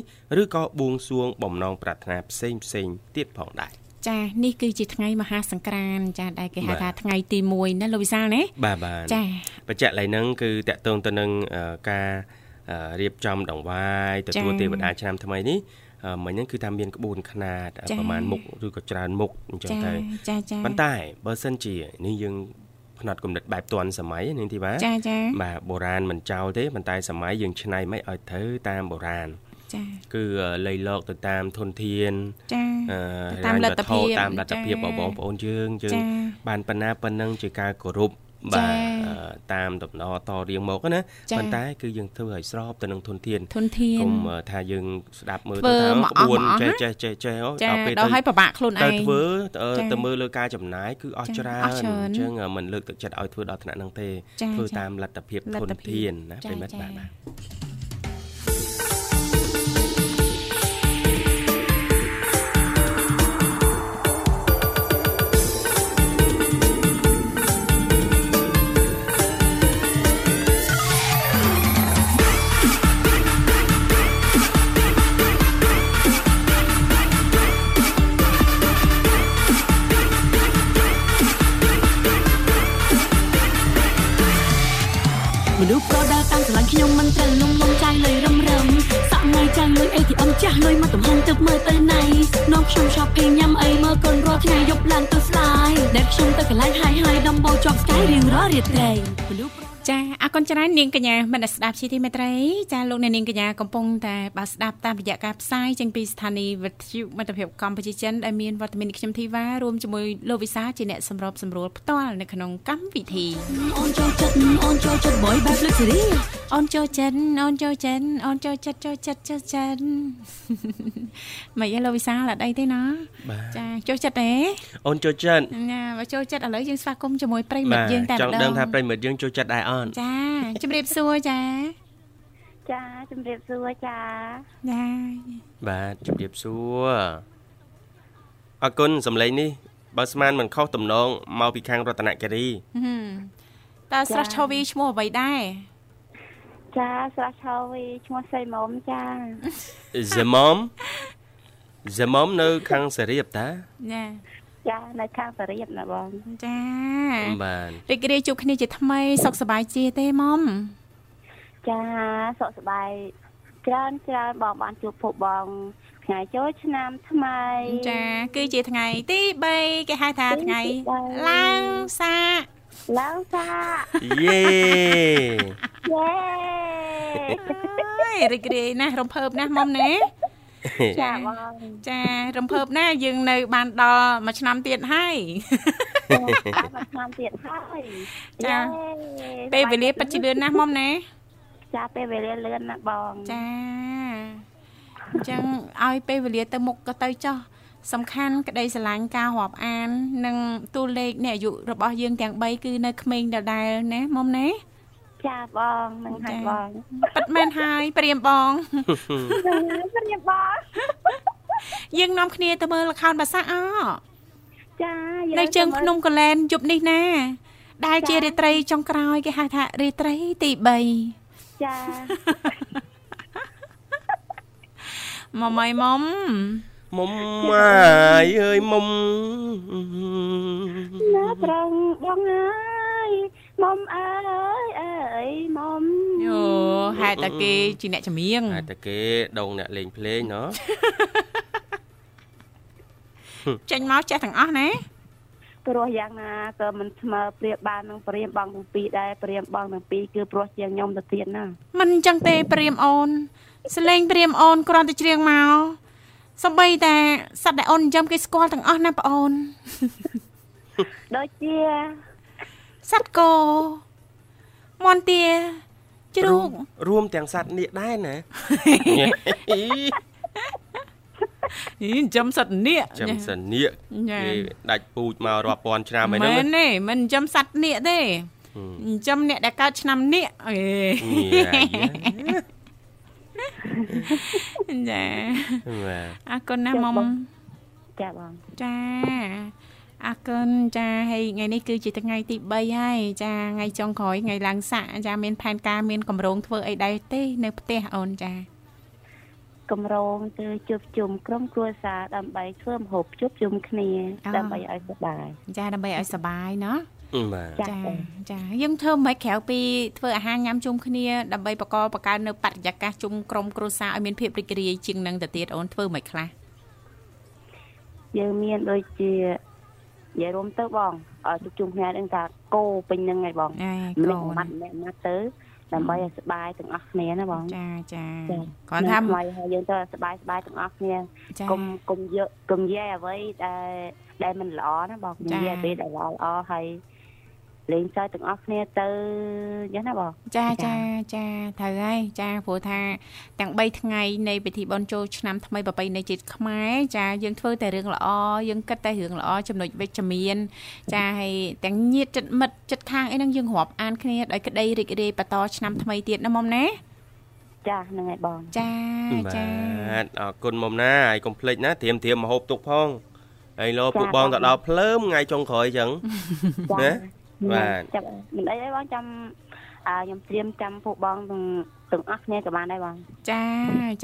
ឬក៏បួងសួងបំណងប្រាថ្នាផ្សេងផ្សេងទៀតផងដែរ ចានេះគឺជាថ្ងៃមហាសង្ក្រាន្តចាដែលគេហៅថាថ្ងៃទី1ណាលោកវិសាលណាបាទបាទចាបច្ចៈឡៃហ្នឹងគឺតកតងទៅនឹងការរៀបចំដង្វាយទទួលទេវតាឆ្នាំថ្មីនេះមិញហ្នឹងគឺថាមានក្បួនខ្នាតប្រហែលមុខឬក៏ច្រើនមុខអញ្ចឹងទៅចាចាប៉ុន្តែបើសិនជានេះយើងផ្នែកគំនិតបែបទាន់សម័យនាងធីបាចាចាបាទបុរាណមិនចោលទេប៉ុន្តែសម័យយើងឆ្នៃមិនឲ្យត្រូវតាមបុរាណ ចាគឺលៃលកទៅតាមធនធានចាតាមលទ្ធភាពតាមលទ្ធភាពរបស់បងប្អូនយើងយើងបានប៉ុណ្ណាប៉ុណ្ណឹងជាការគោរពបាទតាមដំណតរៀងមកណាប៉ុន្តែគឺយើងធ្វើឲ្យស្របទៅនឹងធនធានធនធានកុំថាយើងស្ដាប់មើលទៅថាក្បួនចេះចេះចេះចេះដល់ពេលទៅដល់ឲ្យពិបាកខ្លួនឯងទៅធ្វើទៅមើលលើការចំណាយគឺអស់ច្រើនអញ្ចឹងមិនលើកទឹកចិត្តឲ្យធ្វើដល់ថ្នាក់ហ្នឹងទេធ្វើតាមលទ្ធភាពធនធានណាប្រិមិត្តបាទបាទ មកទំហំទឹកមើលទៅណៃនាំខ្ញុំ shopping ញ៉ាំអីមើលកូនរាល់ថ្ងៃយប់ឡើងទៅស្ដាយដែលខ្ញុំទៅកន្លែងហាយហាយដំបូងជាប់ស្កាយរៀងរាល់រាត្រីមនុស្ស ចាអរគុណច្រើននាងកញ្ញាមិនស្ដាប់ជាទីមេត្រីចាលោកអ្នកនាងកញ្ញាកំពុងតែបើស្ដាប់តាមរយៈការផ្សាយចេញពីស្ថានីយ៍វិទ្យុមិត្តភាពកម្ពុជាចិនដែលមានវត្តមានខ្ញុំធីវ៉ារួមជាមួយលោកវិសាជាអ្នកសម្របសម្រួលផ្ទាល់នៅក្នុងកម្មវិធីអូនចូលចិត្តអូនចូលចិត្តបយបែបលឹកសេរីអូនចូលចិត្តអូនចូលចិត្តអូនចូលចិត្តចូលចិត្តចូលចិត្តមិនយល់លោកវិសាអត់អីទេណាចាចូលចិត្តទេអូនចូលចិត្តណាបើចូលចិត្តឥឡូវយើងស្វាគមន៍ជាមួយប្រិមិត្តយើងតែម្ដងចង់ដឹងថាប្រិមិត្តយើងចូលចិត្តដែរអូនចាជំរាបសួរចាចាជំរាបសួរចាចាបាទជំរាបសួរអរគុណសម្លេងនេះបើស្មានមិនខុសតំណងមកពីខាងរតនគិរីតើស្រស់ឆូវីឈ្មោះអ្វីដែរចាស្រស់ឆូវីឈ្មោះសៃមុំចាសៃមុំសៃមុំនៅខាងសរៀបតាចា ចានៅខាងសរៀបណាបងចាបាទរីករាយជួបគ្នាជាថ្មីសុខសប្បាយជាទេមុំចាសុខសប្បាយច្រើនច្រើនបងបានជួបពួកបងថ្ងៃចូលឆ្នាំថ្មី ចាគឺជាថ្ងៃទី3គេហៅថាថ្ងៃឡើងសាឡើងសាយេយេរីករាយណាស់រំភើបណាស់មុំណា ចាបងចារំភើបណាស់យើងនៅ បានដល់មួយឆ្នាំទៀតហើយមួយឆ្នាំទៀតហើយចាពេលវេលាពិតជាលឿនណាស់មុំណាចាពេលវេលាលឿនណាស់បងចាអញ្ចឹងឲ្យពេលវេលាទៅមុខក៏ទៅចោះសំខាន់ក្តីស្រឡាញ់ការរាប់អាន និងតួលេខនៃអាយុរបស់យើងទាំង3គឺនៅក្មេងដដែលណាមុំណា ចាបងនឹងហើយបងប៉ិតមែនហើយព្រាមបងព្រាមបងយើងនាំគ្នាទៅមើលល្ខោនបាសាក់អចានៅជើងភ្នំកលែនយប់នេះណា ដែលជារាត្រីចុងក្រោយគេហៅថារាត្រីទី3ចាម៉មៃម៉មមុំអាយអើយមុំណាត្រង់បងអើយ មុំអើយអើយមុំយោហេតុតែគេជាអ្នកចម្រៀងហេតុតែគេដងអ្នកលេងភ្លេងណោះចេញមកចេះទាំងអស់ណាព្រោះយ៉ាងណាក៏មិនស្មើប្រៀបបាននឹងព្រាមបងទាំងពីរដែរព្រាមបងទាំងពីរគឺព្រោះជាងខ្ញុំទៅទៀតណាមិនអញ្ចឹងទេព្រាមអូនសលេងព្រាមអូនគ្រាន់តែច្រៀងមកសំបីតែសត្វដែលអូនចិញ្ចឹមគេស្គាល់ទាំងអស់ណាបងអូនដូចជា សត្វគោមន់ទាជ្រូករួមទាំងសត្វនាគដែរណាអីចំសត្វនាគចំសត្វនាគគេដាច់ពូជមករាប់ពាន់ឆ្នាំហើយហ្នឹងមែនទេមិនចំសត្វនាគទេចំអ្នកដែលកើតឆ្នាំនាគអេចាអរគុណណាមុំចាបងចា អរគុណចាហើយថ្ងៃនេះគឺជាថ្ងៃទី3ហើយចាថ្ងៃចុងក្រោយថ្ងៃឡើងសាក់ចាមានផែនការមានកម្រងធ្វើអីដែរទេ នៅផ្ទះអូនចាកម្រងទៅជួបជុំក្រុមគ្រួសារដើម្បីធ្វើម្ហូបជួបជុំគ្នាដើម្បីឲ្យសប្បាយចាដើម្បីឲ្យសប្បាយเนาะបាទចាចាយើងធ្វើមិនក្រៅពីធ្វើអាហារញ៉ាំជុំគ្នាដើម្បីបកបកកើនៅបរិយាកាសជុំក្រុមគ្រួសារឲ្យមានភាពរីករាយជាងនឹងទៅទៀតអូនធ្វើមិនខ្លះយើងមានដូចជា និយាយរួមទៅបងជួបជុំគ្នានឹងថាគោពេញនឹងហីបងមិនបាត់អ្នកណាទៅដើម្បីឲ្យសុបាយទាំងអស់គ្នាណាបងចាចាគាត់ថាមកឲ្យយើងទៅសុបាយសុបាយទាំងអស់គ្នាគុំគុំយកគុំយាយអ្វីដែលដែលមិនល្អណាបងនិយាយទៅដែលល្អល្អហើយ លេងសើចទាំងអស់គ្នាទៅអញ្ចឹងណាបងចាចាចាត្រូវហើយចាព្រោះថាទាំង3ថ្ងៃនៃពិធីបុណ្យចូលឆ្នាំថ្មីប្រពៃណីជាតិខ្មែរចាយើងធ្វើតែរឿងល្អយើងគិតតែរឿងល្អចំណុចវិជ្ជមានចាហើយទាំងញាតិចិត្តមិត្តចិត្តខាងអីហ្នឹងយើងរាប់អានគ្នាដោយក្តីរីករាយបន្តឆ្នាំថ្មីទៀតណាមុំណាចាហ្នឹងហើយបងចាចាបាទអរគុណមុំណាហើយកុំភ្លេចណាត្រៀមត្រៀមមកហូបទុកផងហើយលោពួកបងទៅដល់ភ្លើមថ្ងៃចុងក្រោយអញ្ចឹងណា បាទចាប់មិនអីទេបងចាំអើខ្ញុំត្រៀមចាំពួកបងទាំងទាំងអស់គ្នាក៏បានដែរបងចា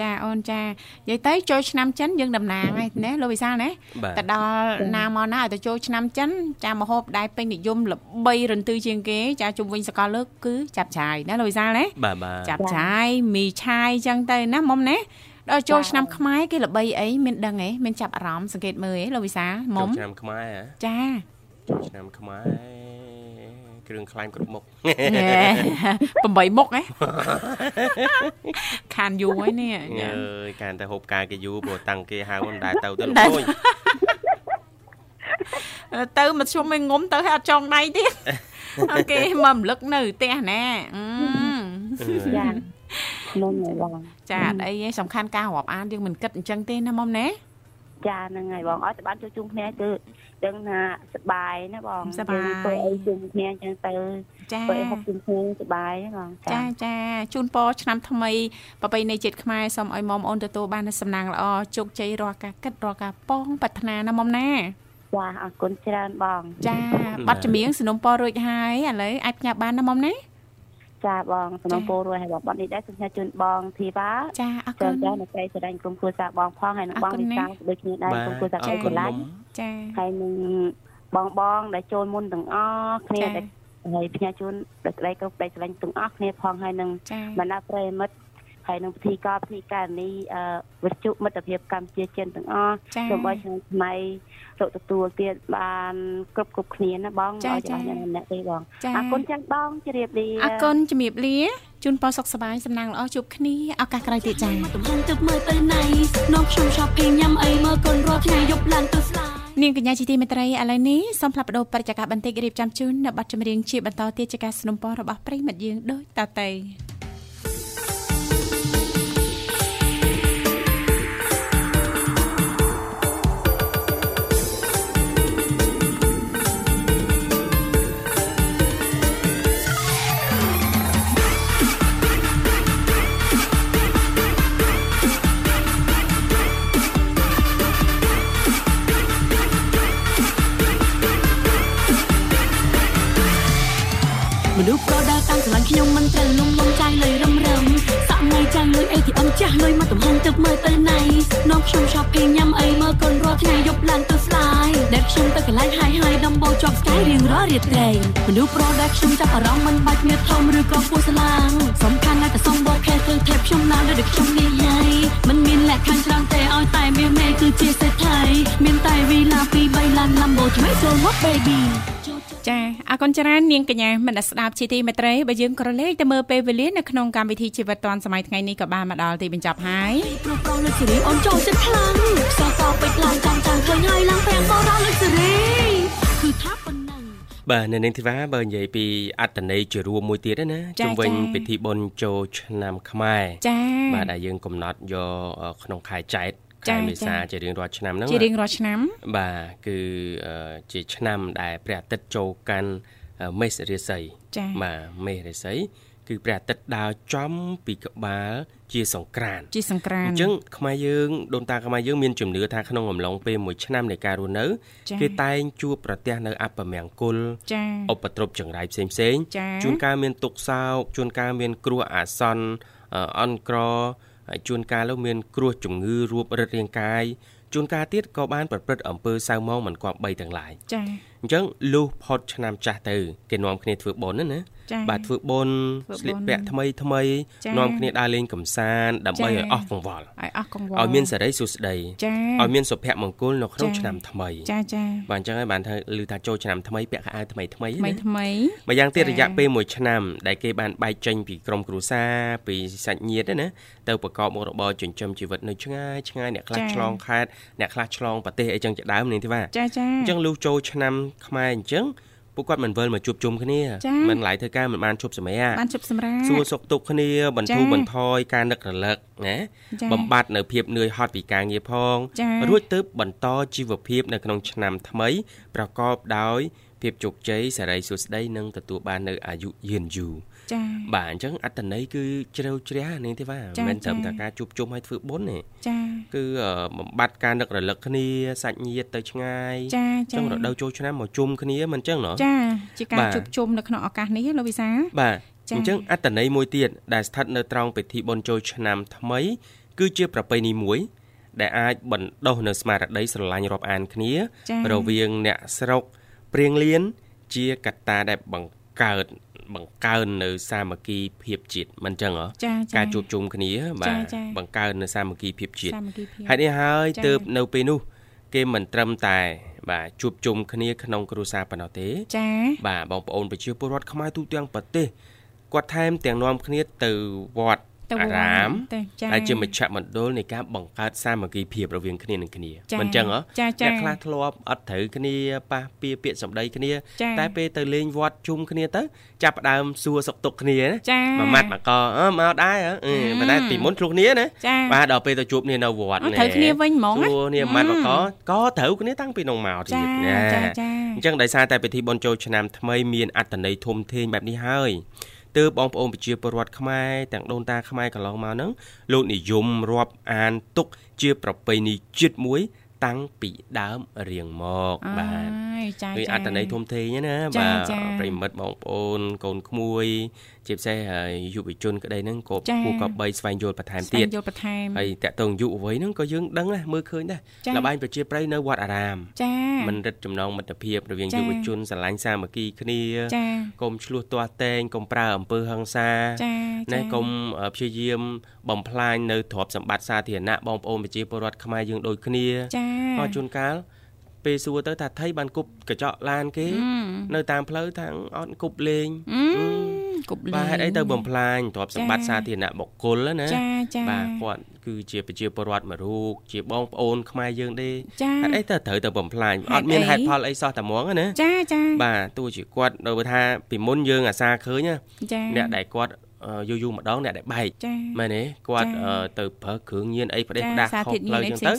ចាអូនចានិយាយទៅចូលឆ្នាំចិនយើងតំណាងហើយណាលោកវិសាលណាទៅដល់ណាមកណាឲ្យទៅចូលឆ្នាំចិនចាមហូបដែលពេញនិយមល្បីរន្ទឺជាងគេចាជុំវិញសកលលើកគឺចាប់ឆាយណាលោកវិសាលណាចាប់ឆាយមីឆាយចឹងទៅណាមុំណាដល់ចូលឆ្នាំខ្មែរគេល្បីអីមានដឹងអីមានចាប់អារម្មណ៍សង្កេតមើលអីលោកវិសាមុំឆ្នាំខ្មែរចាចូលឆ្នាំខ្មែរ គ្រឿងខ្លាញ់គ្រប់មុខ8មុខហ៎ខានយូរហើយនេះអើយខានតែហូបការគេយូរព្រោះតាំងគេហៅមិនដែរទៅទៅលោកអើយទៅមកជុំឲ្យងុំទៅឲ្យអត់ចងដៃទៀតអូខេមករំលឹកនៅផ្ទះណាចាខ្ញុំបងចាអត់អីទេសំខាន់ការរាប់អានយើងមិនគិតអញ្ចឹងទេណាមុំណា ចាហ្នឹងហើយបងឲ្យតែបានចូលជុំគ្នាគឺដឹងថាសបាយណាបងសបាយធ្វើអីជុំគ្នាអញ្ចឹងទៅចាធ្វើអីហូបជុំគ្នាសបាយណាបងចាចាជូនពរឆ្នាំថ្មីប្រពៃណីជាតិខ្មែរសូមឲ្យមុំអូនទទួលបានសំណាងល្អជោគជ័យរាល់ការគិតរាល់ការប៉ងប្រាថ្នាណាមុំណាចាអរគុណច្រើនបង ចាបាត់ចម្រៀងสนុំពររួចហើយឥឡូវអាចផ្ញើបានណាមុំណា ចាបងសំណពោរួយហើយបងបាត់នេះដែរសូមជូនបងធីវ៉ាចាអរគុណចានៅស្រីសរែងក្រុមគ្រួសារបងផងហើយនឹងបងវិសាដូចគ្នាដែរក្រុមគ្រួសារកូនឡាញចាហើយនឹងបងបងដែលចូលមុនទាំងអស់គ្នាដែលហើយផ្ញើជូនដល់ក្តីគ្រប់ក្តីស្រឡាញ់ទាំងអស់គ្នាផងហើយនឹងបណ្ដាប្រិមិត្ត ហើយនឹងពិធីការពិធីការនេះអឺវិទ្យុមិត្តភាពកម្ពុជាចិនទាំងអស់សូមឲ្យឆ្នាំថ្មីរកទទួលទៀតបានគ្រប់គ្រប់គ្នាណាបងឲ្យច្បាស់អ្នកម្នាក់ទេបងអរគុណចឹងបងជម្រាបលាអរគុណជម្រាបលាជូនពរសុខសប្បាយសំណាងល្អជួបគ្នាឱកាសក្រោយទៀតចា៎ទំហំទឹកមើលទៅណៃនំខ្ញុំ shopping ញ៉ាំអីមើលកូនរាល់ថ្ងៃយប់ឡើងទៅស្លានាងកញ្ញាជាទីមេត្រីឥឡូវនេះសូមផ្លាប់បដោបរិយាកាសបន្តិចរៀបចំជូននៅប័ណ្ណចម្រៀងជាបន្តទៀតជាការสนับสนุนរបស់ប្រិមិត្តយើងដូចតទៅ ចាស់លុយមកទំហំទឹកមើលទៅណៃនាំខ្ញុំ shopping ញ៉ាំអីមើលកូនរាល់ថ្ងៃយប់ឡើងទៅស្លាយដែលខ្ញុំទៅកន្លែងហាយហាយដំបូងជាប់ស្កាយរៀងរាល់រាត្រីមនុស្សប្រដាខ្ញុំចាប់អារម្មណ៍មិនបាច់មានធំឬក៏ពោះស្លាងសំខាន់តែសំបកខែធ្វើថេបខ្ញុំឡើងដូចខ្ញុំនិយាយមិនមានលក្ខខណ្ឌច្រើនទេឲ្យតែមានមេគឺជាសេដ្ឋីមានតែវីឡា2 3ឡាន Lambo ថ្មីចូលមក baby ចាអរគុណច្រើននាងកញ្ញាមិនស្ដាប់ជាទីមេត្រីបើយើងក្រឡេកទៅមើលពេលវេលានៅក្នុងកម្មវិធីជីវិតឌွန်សម័យថ្ងៃនេះក៏បានមកដល់ទីបញ្ចប់ហើយព្រោះប្រងលើសេរីអូនចូលចិត្តខ្លាំងខ្សែកពេចឡើងចាំចាំឃើញហើយឡើងប្រាំងបោះដល់លើសេរីគឺថាប៉ុណ្ណឹងបាទនៅនាងធីវ៉ាបើនិយាយពីអត្តន័យជារួមមួយទៀតណាជំវិញពិធីបុណ្យចូលឆ្នាំខ្មែរចា៎បាទដែលយើងកំណត់យកក្នុងខែចែក ខែមេសាជារៀងរាល់ឆ្នាំហ្នឹងជារៀងរាល់ឆ្នាំ បាទគឺជាឆ្នាំដែលព្រះអាទិត្យចូលកាន់មេសរាសីបាទមេសរាសីគឺព្រះអាទិត្យដើរចំពីក្បាលជាសង្ក្រានជាសង្ក្រានអញ្ចឹងខ្មែរយើងដូនតាខ្មែរយើងមានជំនឿថាក្នុងអំឡុងពេលមួយឆ្នាំនៃការរស់នៅគេតែងជួបប្រទះនៅអពមង្គលឧបទ្រពចង្រៃផ្សេងផ្សេងជួនកាលមានទុក្ខសោកជួនកាលមានគ្រោះអាសន្នអន់ក្រ ហើយជួនកាលនោះមានគ្រោះជំងឺរួបរឹតរាងកាយជួនកាលទៀតក៏បានប្រព្រឹត្តអំពើសៅមងមិនគប្បីទាំងឡាយចា៎អញ្ចឹងលុះផុតឆ្នាំចាស់ទៅគេនាំគ្នាធ្វើបុណ្យណា បាទធ្វើបុណ្យស្លៀកពាក់ថ្មីថ្មីនាំគ្នាដើរលេងកម្សាន្តដើម្បីឲ្យអស់កង្វល់ឲ្យអស់កង្វល់ឲ្យមានសេរីសុខស្ដីឲ្យមានសុភមង្គលនៅក្នុងឆ្នាំថ្មីចាចាបាទអញ្ចឹងហើយបានថាឮថាចូលឆ្នាំថ្មីពាក់ខោអាវថ្មីថ្មីថ្មីថ្មីម្យ៉ាងទៀតរយៈពេល1ឆ្នាំដែលគេបានបែកចេញពីក្រុមគ្រួសារពីសាច់ញាតិណាទៅប្រកបមុខរបរចិញ្ចឹមជីវិតនៅឆ្ងាយឆ្ងាយអ្នកខ្លះឆ្លងខេត្តអ្នកខ្លះឆ្លងប្រទេសអីចឹងជាដើមនេះទេបាទចាចាអញ្ចឹងលុះចូលឆ្នាំខ្មែរអញ្ចឹង ពួកគាត់មិនវិលមកជួបជុំគ្នាមិនឡាយធ្វើការមិនបានជប់សម្រាប់បានជប់សម្រាប់សួរសុខទុក្ខគ្នាបន្ធូរបន្ថយការនឹករលឹកណាបំបត្តិនៅភាពនឿយហត់ពីការងារផងរួចទៅបន្តជីវភាពនៅក្នុងឆ្នាំថ្មី ប្រកបដោយភាពជោគជ័យសេរីសុខស្ដីនិងទទួលបាននៅអាយុយឺនយូរ ចា៎បាទអញ្ចឹងអត្តន័យគឺជ្រៅជ្រះនាងទេវ៉ាមិនមែនត្រឹមតែការជួបជុំឲ្យធ្វើបុណ្យទេចា៎គឺបំបត្តិការនឹករលឹកគ្នាសាច់ញាតិទៅឆ្ងាយចា៎អញ្ចឹងរដូវចូលឆ្នាំមកជុំគ្នាមិនអញ្ចឹងណ៎ចា៎ជាការជួបជុំនៅក្នុងឱកាសនេះលោកវិសាបាទអញ្ចឹងអត្តន័យមួយទៀតដែលស្ថិតនៅត្រង់ពិធីបុណ្យចូលឆ្នាំថ្មី គឺជាប្រពៃណីមួយដែលអាចបណ្ដុះនៅស្មារតីស្រឡាញ់រាប់អានគ្នា រវាងអ្នកស្រុកព្រៀងលៀនជាកត្តាដែលបង្កើត បង្កើននៅសាមគ្គីភាពជាតិមិនចឹងហ៎ការជួបជុំគ្នាបាទបង្កើននៅសាមគ្គីភាពជាតិហើយនេះហើយទើបនៅពេលនោះគេមិនត្រឹមតែ បាទជួបជុំគ្នាក្នុងគ្រួសារប៉ុណ្ណោះទេចា៎បាទបងប្អូនប្រជាពលរដ្ឋខ្មែរទូទាំងប្រទេសគាត់ថែមទាំងនាំគ្នាទៅវត្ត អារាមហើយជាមជ្ឈមណ្ឌលនៃការបង្កើតសាមគ្គីភាពរវាងគ្នានឹងគ្នាមិនចឹងហ៎អ្នកខ្លះធ្លាប់អត់ត្រូវគ្នាប៉ះពៀពាក្យសម្ដីគ្នាតែពេលទៅលេងវត្តជុំគ្នាទៅចាប់ដើមសួរសុខទុក្ខគ្នាណាមួយម៉ាត់មកកអឺមកដែរអឺប៉ុន្តែពីមុនឆ្លោះគ្នាណាបាទដល់ពេលទៅជួបគ្នានៅវត្តនេះត្រូវគ្នាវិញហ្មងសួរគ្នាម៉ាត់មកកក៏ត្រូវគ្នាតាំងពីក្នុងមកទៀតណាអញ្ចឹងដោយសារតែពិធីបុណ្យចូលឆ្នាំថ្មីមានអត្តន័យធំធេងបែបនេះហើយ ទើបបងប្អូនប្រជាពលរដ្ឋខ្មែរទាំងដូនតាខ្មែរកន្លងមកហ្នឹងលោកនិយមរាប់អានទុកជាប្រពៃណីជាតិមួយ តាំងពីដើមរៀងមកបាទចា៎គឺអត្តន័យធំធេងណាបាទប្រិមិត្តបងប្អូនកូនក្មួយ ជាពិសេសយុវជនក្តីហ្នឹងក៏គួរក៏បីស្វែងយល់បន្ថែមទៀតស្វែងយល់បន្ថែមហើយតកតងយុវវ័យហ្នឹងក៏យើងដឹងដែរមើលឃើញដែរលបែងប្រជាប្រិយនៅវត្តអារាមចា៎មិនរិតចំណងមិត្តភាពរវាងយុវជនស្រឡាញ់សាមគ្គីគ្នាកុំឆ្លោះទាស់តែងកុំប្រើអំពើហិង្សាណាកុំព្យាយាមបំផ្លាញនៅទ្រព្យសម្បត្តិសាធារណៈបងប្អូនប្រជាពលរដ្ឋខ្មែរយើងដូចគ្នាចា៎ជួនកាល ពេលសួរទៅថាថៃបានគប់កញ្ចក់ឡានគេនៅតាមផ្លូវថាអត់គប់លេងគប់លេងបាទហេតុអីទៅបំផ្លាញទ្រព្យសម្បត្តិសាធារណៈបុគ្គលណាចាចាបាទគាត់គឺជាប្រជាពលរដ្ឋមួយរូបជាបងប្អូនខ្មែរយើងទេហេតុអីទៅត្រូវទៅបំផ្លាញអត់មានហេតុផលអីសោះតែហ្មងណាចាចាបាទទោះជាគាត់ដោយថាពីមុនយើងអាសាឃើញណាអ្នកដែលគាត់ យូរយូរម្ដងអ្នកដែលបែកមែនទេគាត់ទៅប្រើគ្រឿងញៀនអីផ្ដេសផ្ដាស់ខុសផ្លូវចឹងទៅ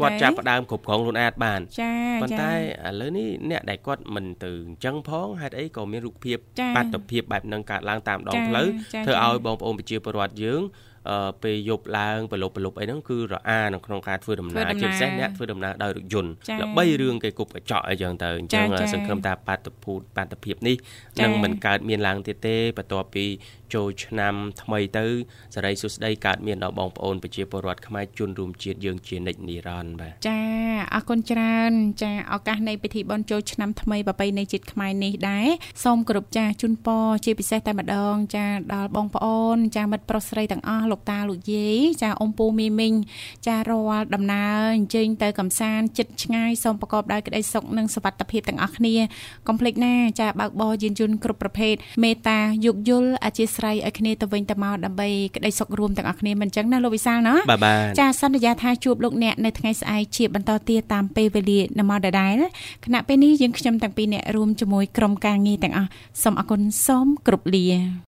គាត់ចាប់ផ្ដើមគ្រប់គ្រងខ្លួនឯងបានប៉ុន្តែឥឡូវនេះអ្នកដែលគាត់មិនទៅអញ្ចឹងផងហេតុអីក៏មានរូបភាពបាតុភិបបែបហ្នឹងកើតឡើងតាមដងផ្លូវធ្វើឲ្យបងប្អូនប្រជាពលរដ្ឋយើងពេលយប់ឡើងប្រឡប់ប្រឡប់អីហ្នឹងគឺរអានៅក្នុងការធ្វើដំណើរជាពិសេសអ្នកធ្វើដំណើរដោយរថយន្តល្បីរឿងគេគប់កញ្ចក់អីចឹងទៅអញ្ចឹងសង្ឃឹមថាបាតុភូតបាតុភិបនេះនឹងមិនកើតមានឡើងទៀតទេបន្ទាប់ពី ចូលឆ្នាំថ្មីទៅសេរីសុស្ដីកើតមានដល់បងប្អូនប្រជាពលរដ្ឋខ្មែរជនរួមជាតិយើងជានិច្ចនិរន្តរ៍បាទចាអរគុណច្រើន ចាឱកាសនៃពិធីបុណ្យចូលឆ្នាំថ្មីប្រពៃណីជាតិខ្មែរនេះដែរសូមគោរពចាជូនពរជាពិសេសតែម្ដង ចាដល់បងប្អូន ចាមិត្តប្រុសស្រីទាំងអស់លោកតាលោកយាយចាអ៊ំពូមីមីងចារាល់ដំណើរអញ្ជើញទៅកំសាន្តចិត្តឆ្ងាយសូមប្រកបដោយក្តីសុខនិងសុវត្ថិភាពទាំងអស់គ្នាកុំភ្លេចណាចាបើកបរយានយន្តគ្រប់ប្រភេទមេត្តាយោគយល់អធិស្ស្រីឲ្យគ្នាទៅវិញទៅមកដើម្បីក្តីសុខរួមទាំងអស់គ្នាមិនអញ្ចឹងណាលោកវិសាលណាចាសន្យាថាជួបលោកអ្នកនៅថ្ងៃស្អែកជាបន្តទៀតតាមពេលវេលានៅមកដដែលគណៈពេលនេះយើងខ្ញុំទាំងពីរអ្នករួមជាមួយក្រុមការងារទាំងអស់សូមអគុណសូមគ្រប់លា